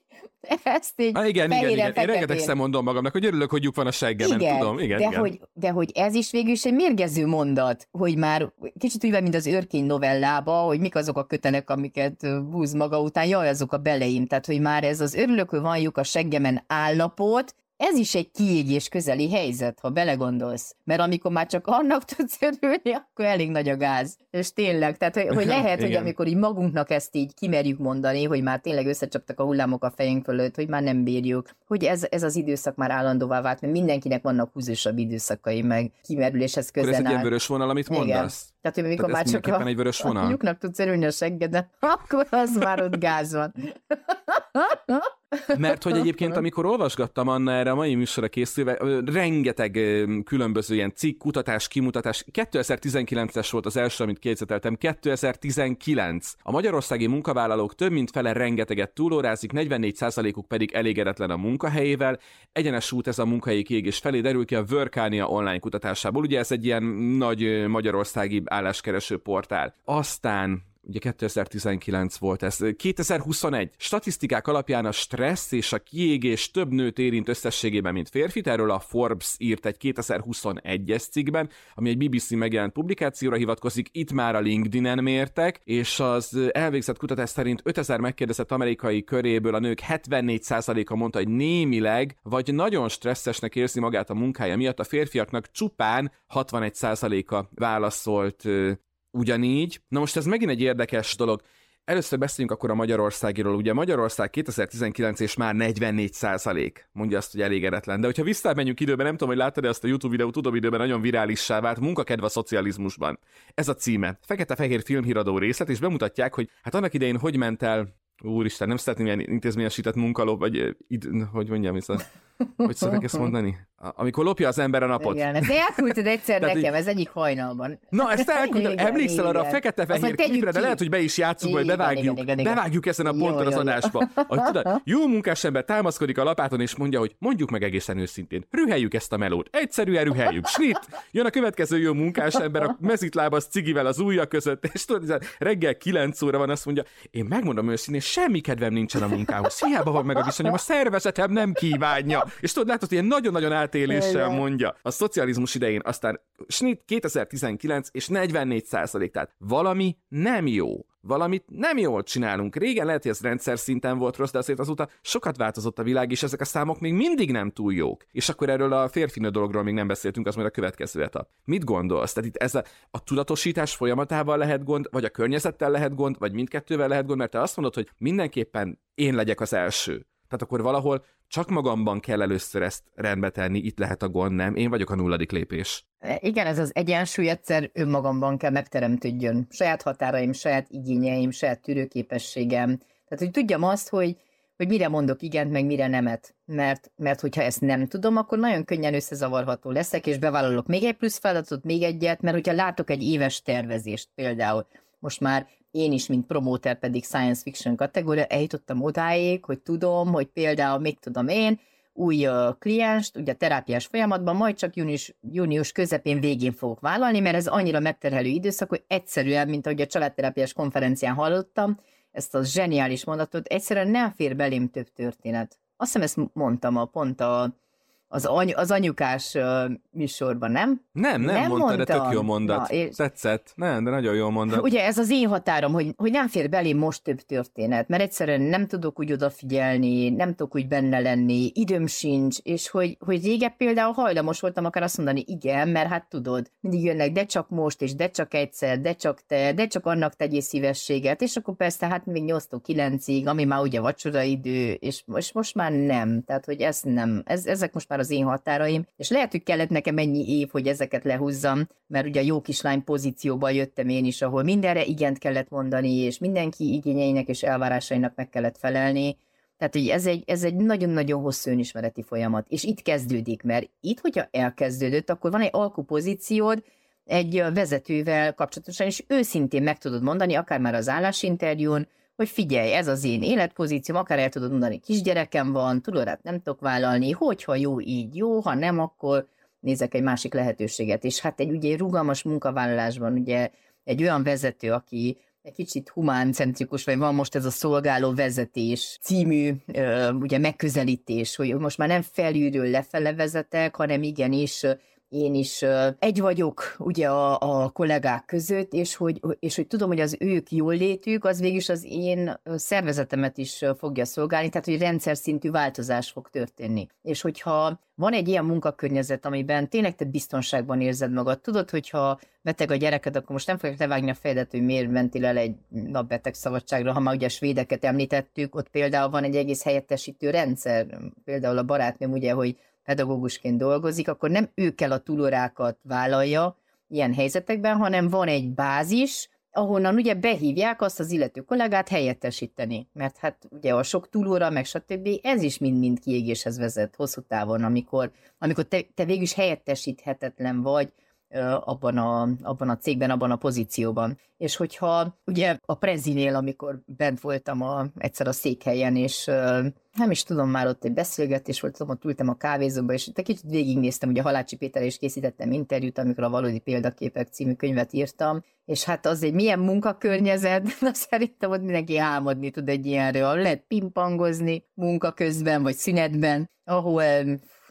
ezt így ah, igen, igen, igen. Én rengetegszer mondom magamnak, hogy örülök, hogy lyuk van a seggemen, igen, tudom. Igen, de, igen. Hogy, de hogy ez is végül is egy mérgező mondat, hogy már kicsit úgy mint az őrkény novellába, hogy mik azok a kötenek, amiket búz maga után, jaj, azok a beleim. Tehát, hogy már ez az örülök, hogy van lyuk a seggemen állapot, ez is egy kiégés közeli helyzet, ha belegondolsz. Mert amikor már csak annak tudsz örülni, akkor elég nagy a gáz. És tényleg, tehát hogy, hogy lehet, hogy amikor így magunknak ezt így kimerjük mondani, hogy már tényleg összecsaptak a hullámok a fejünk fölött, hogy már nem bírjuk, hogy ez, ez az időszak már állandóvá vált, mert mindenkinek vannak húzósabb időszakai, meg kimerüléshez közel. Ez egy ilyen vörös vonal, amit mondasz? Igen. Tehát, hogy amikor Tehát már csak a, egy vörös vonal. a lyuknak tudsz örülni a seggeden, akkor az már ott gáz van. Mert hogy egyébként, amikor olvasgattam Anna erre a mai műsorra készülve, rengeteg különböző ilyen cikk, kutatás, kimutatás. 2019-es volt az első, amit készítettem. 2019. A magyarországi munkavállalók több mint fele rengeteget túlórázik, 44%-uk pedig elégedetlen a munkahelyével. Egyenes út ez a munkahelyi kiégés felé derül ki a Workania online kutatásából. Ugye ez egy ilyen nagy magyarországi álláskereső portál. Aztán ugye 2019 volt ez. 2021. Statisztikák alapján a stressz és a kiégés több nőt érint összességében, mint férfit. Erről a Forbes írt egy 2021-es cikkben, ami egy BBC megjelent publikációra hivatkozik. Itt már a LinkedIn-en mértek, és az elvégzett kutatás szerint 5000 megkérdezett amerikai köréből a nők 74%-a mondta, hogy némileg vagy nagyon stresszesnek érzi magát a munkája miatt, a férfiaknak csupán 61%-a válaszolt ugyanígy. Na most ez megint egy érdekes dolog. Először beszéljünk akkor a Magyarországiról. Ugye Magyarország 2019 és már 44 százalék mondja azt, hogy elégedetlen. De hogyha visszamenjünk időben, nem tudom, hogy láttad ezt a YouTube videót, tudom időben nagyon virálissá vált, munkakedve a szocializmusban. Ez a címe. Fekete-fehér filmhíradó részlet, és bemutatják, hogy hát annak idején hogy ment el Úristen, nem szeretném ilyen intézményesített munkaló, vagy id, hogy mondjam, ez a, hogy szokták ezt mondani? Amikor lopja az ember a napot. Igen, ezt elküldted egyszer Tehát, nekem, ez egyik hajnalban. Na, ezt elküldtem, emlékszel arra a fekete-fehér képre, de lehet, hogy be is játszunk, vagy bevágjuk, igen, igen, igen. bevágjuk ezen a ponton az adásba. Hogy tudod, jó munkás ember támaszkodik a lapáton, és mondja, hogy mondjuk meg egészen őszintén, rüheljük ezt a melót, egyszerűen rüheljük, snit, jön a következő jó munkás ember, a mezitlábas cigivel az ujja között, és tudod, reggel 9 óra van, azt mondja, én megmondom őszintén, semmi kedvem nincsen a munkához, hiába van meg a viszonyom, a szervezetem nem kívánja. És tudod, látod, ilyen nagyon-nagyon átéléssel mondja. A szocializmus idején aztán snit 2019 és 44 százalék, tehát valami nem jó valamit nem jól csinálunk. Régen lehet, hogy ez rendszer szinten volt rossz, de azért azóta sokat változott a világ, és ezek a számok még mindig nem túl jók. És akkor erről a férfinő dologról még nem beszéltünk, az majd a következő etap. Mit gondolsz? Tehát itt ez a, a tudatosítás folyamatával lehet gond, vagy a környezettel lehet gond, vagy mindkettővel lehet gond, mert te azt mondod, hogy mindenképpen én legyek az első. Tehát akkor valahol csak magamban kell először ezt rendbe tenni, itt lehet a gond, nem? Én vagyok a nulladik lépés. E, igen, ez az egyensúly egyszer önmagamban kell megteremtődjön. Saját határaim, saját igényeim, saját tűrőképességem. Tehát, hogy tudjam azt, hogy, hogy mire mondok igent, meg mire nemet. Mert, mert hogyha ezt nem tudom, akkor nagyon könnyen összezavarható leszek, és bevállalok még egy plusz feladatot, még egyet, mert hogyha látok egy éves tervezést például, most már én is, mint promóter pedig science fiction kategória, eljutottam odáig, hogy tudom, hogy például, még tudom én, új uh, klienst, ugye terápiás folyamatban, majd csak június, június közepén végén fogok vállalni, mert ez annyira megterhelő időszak, hogy egyszerűen, mint ahogy a családterápiás konferencián hallottam, ezt a zseniális mondatot, egyszerűen nem fér belém több történet. Azt hiszem ezt mondtam a pont a az, any, az anyukás uh, műsorban, nem? Nem, nem, nem mondta, mondtam. de tök jó mondat. Na, és... Tetszett. Nem, de nagyon jó mondat. Ugye ez az én határom, hogy, hogy nem fér belém most több történet, mert egyszerűen nem tudok úgy odafigyelni, nem tudok úgy benne lenni, időm sincs, és hogy, hogy régebb például hajlamos voltam akár azt mondani, igen, mert hát tudod, mindig jönnek, de csak most, és de csak egyszer, de csak te, de csak annak tegyél szívességet, és akkor persze hát még 8-9-ig, ami már ugye vacsora idő, és most, most már nem, tehát hogy ez nem, ez, ezek most már az én határaim, és lehet, hogy kellett nekem ennyi év, hogy ezeket lehúzzam, mert ugye a jó kislány pozícióban jöttem én is, ahol mindenre igent kellett mondani, és mindenki igényeinek és elvárásainak meg kellett felelni, tehát, hogy ez egy, ez egy nagyon-nagyon hosszú önismereti folyamat, és itt kezdődik, mert itt, hogyha elkezdődött, akkor van egy alkupozíciód, egy vezetővel kapcsolatosan, és őszintén meg tudod mondani, akár már az állásinterjún, hogy figyelj, ez az én életpozícióm, akár el tudod mondani, kisgyerekem van, tudod, hát nem tudok vállalni, hogyha jó, így jó, ha nem, akkor nézek egy másik lehetőséget. És hát egy ugye rugalmas munkavállalásban ugye egy olyan vezető, aki egy kicsit humáncentrikus, vagy van most ez a szolgáló vezetés című ugye megközelítés, hogy most már nem felülről lefele vezetek, hanem igenis én is egy vagyok ugye a, a kollégák között, és hogy, és hogy tudom, hogy az ők jól létük, az végül az én szervezetemet is fogja szolgálni, tehát hogy rendszer szintű változás fog történni. És hogyha van egy ilyen munkakörnyezet, amiben tényleg te biztonságban érzed magad, tudod, hogyha beteg a gyereked, akkor most nem fogják levágni a fejedet, hogy miért mentél el egy napbeteg szabadságra, ha már ugye a svédeket említettük, ott például van egy egész helyettesítő rendszer, például a barátnőm ugye, hogy pedagógusként dolgozik, akkor nem ő kell a túlórákat vállalja ilyen helyzetekben, hanem van egy bázis, ahonnan ugye behívják azt az illető kollégát helyettesíteni, mert hát ugye a sok túlóra, meg stb. ez is mind-mind kiégéshez vezet hosszú távon, amikor, amikor te, te végül is helyettesíthetetlen vagy, abban a, abban a cégben, abban a pozícióban. És hogyha ugye a Prezinél, amikor bent voltam a, egyszer a székhelyen, és nem is tudom, már ott egy beszélgetés volt, ott ültem a kávézóba, és egy kicsit végignéztem, ugye Halácsi Péter is készítettem interjút, amikor a Valódi Példaképek című könyvet írtam, és hát az egy milyen munkakörnyezet, na szerintem ott mindenki álmodni tud egy ilyenről, lehet pingpongozni munka közben, vagy szünetben, ahol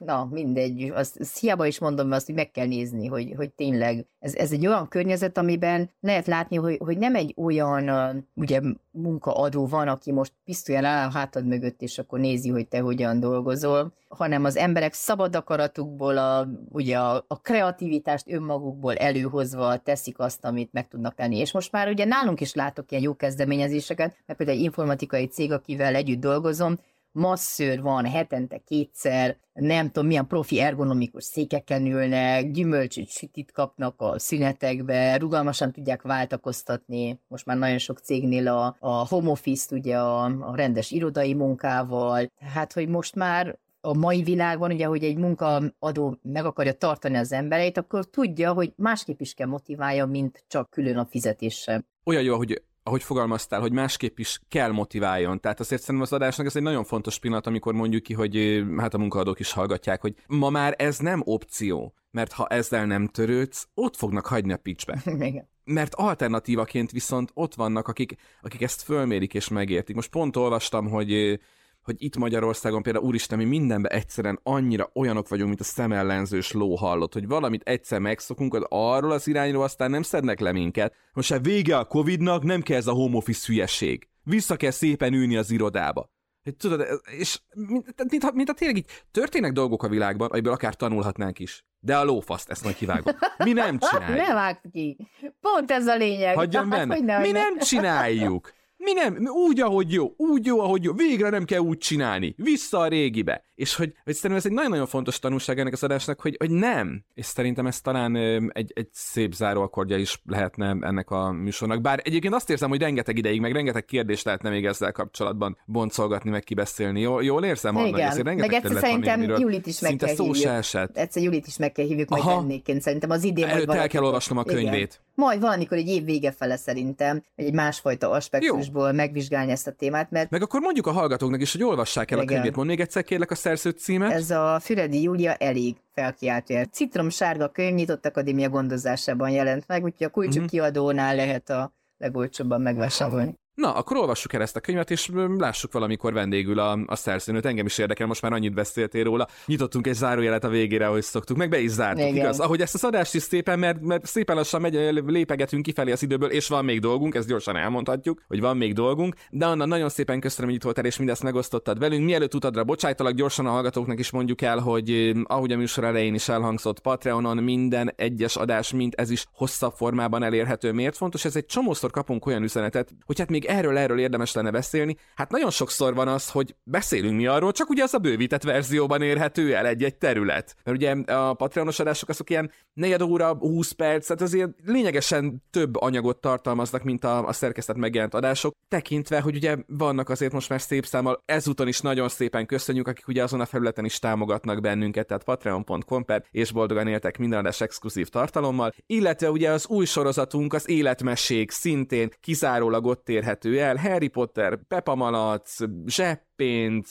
na mindegy, azt, azt hiába is mondom azt, hogy meg kell nézni, hogy, hogy tényleg ez, ez egy olyan környezet, amiben lehet látni, hogy, hogy nem egy olyan ugye munkaadó van, aki most pisztolyan áll a hátad mögött, és akkor nézi, hogy te hogyan dolgozol, hanem az emberek szabad akaratukból, a, ugye a, a kreativitást önmagukból előhozva teszik azt, amit meg tudnak tenni. És most már ugye nálunk is látok ilyen jó kezdeményezéseket, mert például egy informatikai cég, akivel együtt dolgozom, masszőr van hetente kétszer, nem tudom milyen profi ergonomikus székeken ülnek, gyümölcsöt sütit kapnak a szünetekbe, rugalmasan tudják váltakoztatni. Most már nagyon sok cégnél a, a home office ugye a, a rendes irodai munkával. Hát, hogy most már a mai világban, ugye, hogy egy munkaadó meg akarja tartani az embereit, akkor tudja, hogy másképp is kell motiválja, mint csak külön a fizetéssel. Olyan jó, hogy ahogy fogalmaztál, hogy másképp is kell motiváljon. Tehát azért szerintem az adásnak ez egy nagyon fontos pillanat, amikor mondjuk ki, hogy hát a munkaadók is hallgatják, hogy ma már ez nem opció, mert ha ezzel nem törődsz, ott fognak hagyni a picsbe. Mert alternatívaként viszont ott vannak, akik, akik ezt fölmérik és megértik. Most pont olvastam, hogy hogy itt Magyarországon például úristen, mi mindenben egyszerűen annyira olyanok vagyunk, mint a szemellenzős ló hallott, hogy valamit egyszer megszokunk, az arról az irányról aztán nem szednek le minket. Most hát vége a Covidnak, nem kell ez a home office hülyeség. Vissza kell szépen ülni az irodába. Hogy tudod, és mint, mint, mint, tényleg így történnek dolgok a világban, amiből akár tanulhatnánk is. De a lófaszt, ezt majd kivágom. Mi nem csináljuk. Ne vágd ki. Pont ez a lényeg. Hagyjon hát, benne. Mi nem csináljuk. Mi nem, úgy, ahogy jó, úgy jó, ahogy jó, végre nem kell úgy csinálni, vissza a régibe. És hogy, hogy szerintem ez egy nagyon-nagyon fontos tanulság ennek az adásnak, hogy, hogy nem. És szerintem ez talán egy, egy szép záróakordja is lehetne ennek a műsornak. Bár egyébként azt érzem, hogy rengeteg ideig, meg rengeteg kérdést lehetne még ezzel kapcsolatban boncolgatni, meg kibeszélni. Jól, jól érzem, Anna? Igen, meg egyszer szerintem van, Julit is meg kell szó hívjuk. esett. Egyszer Julit is meg kell hívjuk majd vendégként. Szerintem az idén Előtt el kell olvasnom a könyvét. Igen. Majd valamikor egy év vége fele szerintem, egy másfajta aspektusból megvizsgálni ezt a témát, mert... Meg akkor mondjuk a hallgatóknak is, hogy olvassák el Igen. a könyvét. Mond még egyszer kérlek a szerző címet. Ez a Füredi Júlia elég felkiáltja. Citrom sárga könyv nyitott akadémia gondozásában jelent meg, úgyhogy a kulcsuk mm-hmm. kiadónál lehet a legolcsóbban megvásárolni. Na, akkor olvassuk el ezt a könyvet, és lássuk valamikor vendégül a, a szerzőnőt. Engem is érdekel, most már annyit beszéltél róla. Nyitottunk egy zárójelet a végére, ahogy szoktuk, meg be is zártuk, Igen. igaz? Ahogy ezt a adást is szépen, mert, mert szépen lassan megy, lépegetünk kifelé az időből, és van még dolgunk, ezt gyorsan elmondhatjuk, hogy van még dolgunk. De Anna, nagyon szépen köszönöm, hogy itt voltál, és mindezt megosztottad velünk. Mielőtt utadra bocsájtalak, gyorsan a hallgatóknak is mondjuk el, hogy ahogy a műsor elején is elhangzott, Patreonon minden egyes adás, mint ez is hosszabb formában elérhető. Miért fontos? Ez egy csomószor kapunk olyan üzenetet, hogy hát még erről erről érdemes lenne beszélni. Hát nagyon sokszor van az, hogy beszélünk mi arról, csak ugye az a bővített verzióban érhető el egy-egy terület. Mert ugye a Patreonos adások azok ilyen negyed óra, 20 perc, tehát azért lényegesen több anyagot tartalmaznak, mint a, a szerkesztett megjelent adások, tekintve, hogy ugye vannak azért most már szép számmal, ezúton is nagyon szépen köszönjük, akik ugye azon a felületen is támogatnak bennünket, tehát patreon.com per és boldogan éltek minden adás exkluzív tartalommal, illetve ugye az új sorozatunk, az életmesék szintén kizárólag ott érhető el, Harry Potter, Peppa Malac, Zsepp, készpénz,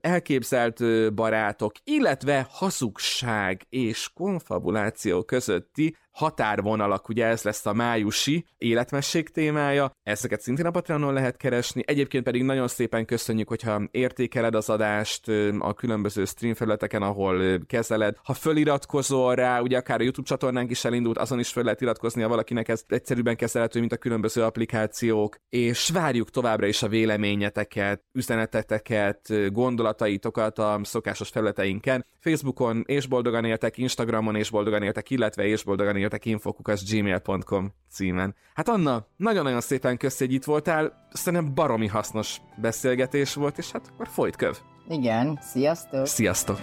elképzelt barátok, illetve hazugság és konfabuláció közötti határvonalak, ugye ez lesz a májusi életmesség témája, ezeket szintén a Patreonon lehet keresni, egyébként pedig nagyon szépen köszönjük, hogyha értékeled az adást a különböző stream felületeken, ahol kezeled. Ha föliratkozol rá, ugye akár a YouTube csatornánk is elindult, azon is fel lehet iratkozni, ha valakinek ez egyszerűbben kezelhető, mint a különböző applikációk, és várjuk továbbra is a véleményeteket, üzeneteteket, gondolataitokat a szokásos felületeinken. Facebookon és boldogan éltek, Instagramon és boldogan éltek, illetve és boldogan éltek infokukas gmail.com címen. Hát Anna, nagyon-nagyon szépen kösz, hogy itt voltál, szerintem baromi hasznos beszélgetés volt, és hát akkor folyt köv. Igen, sziasztok! Sziasztok!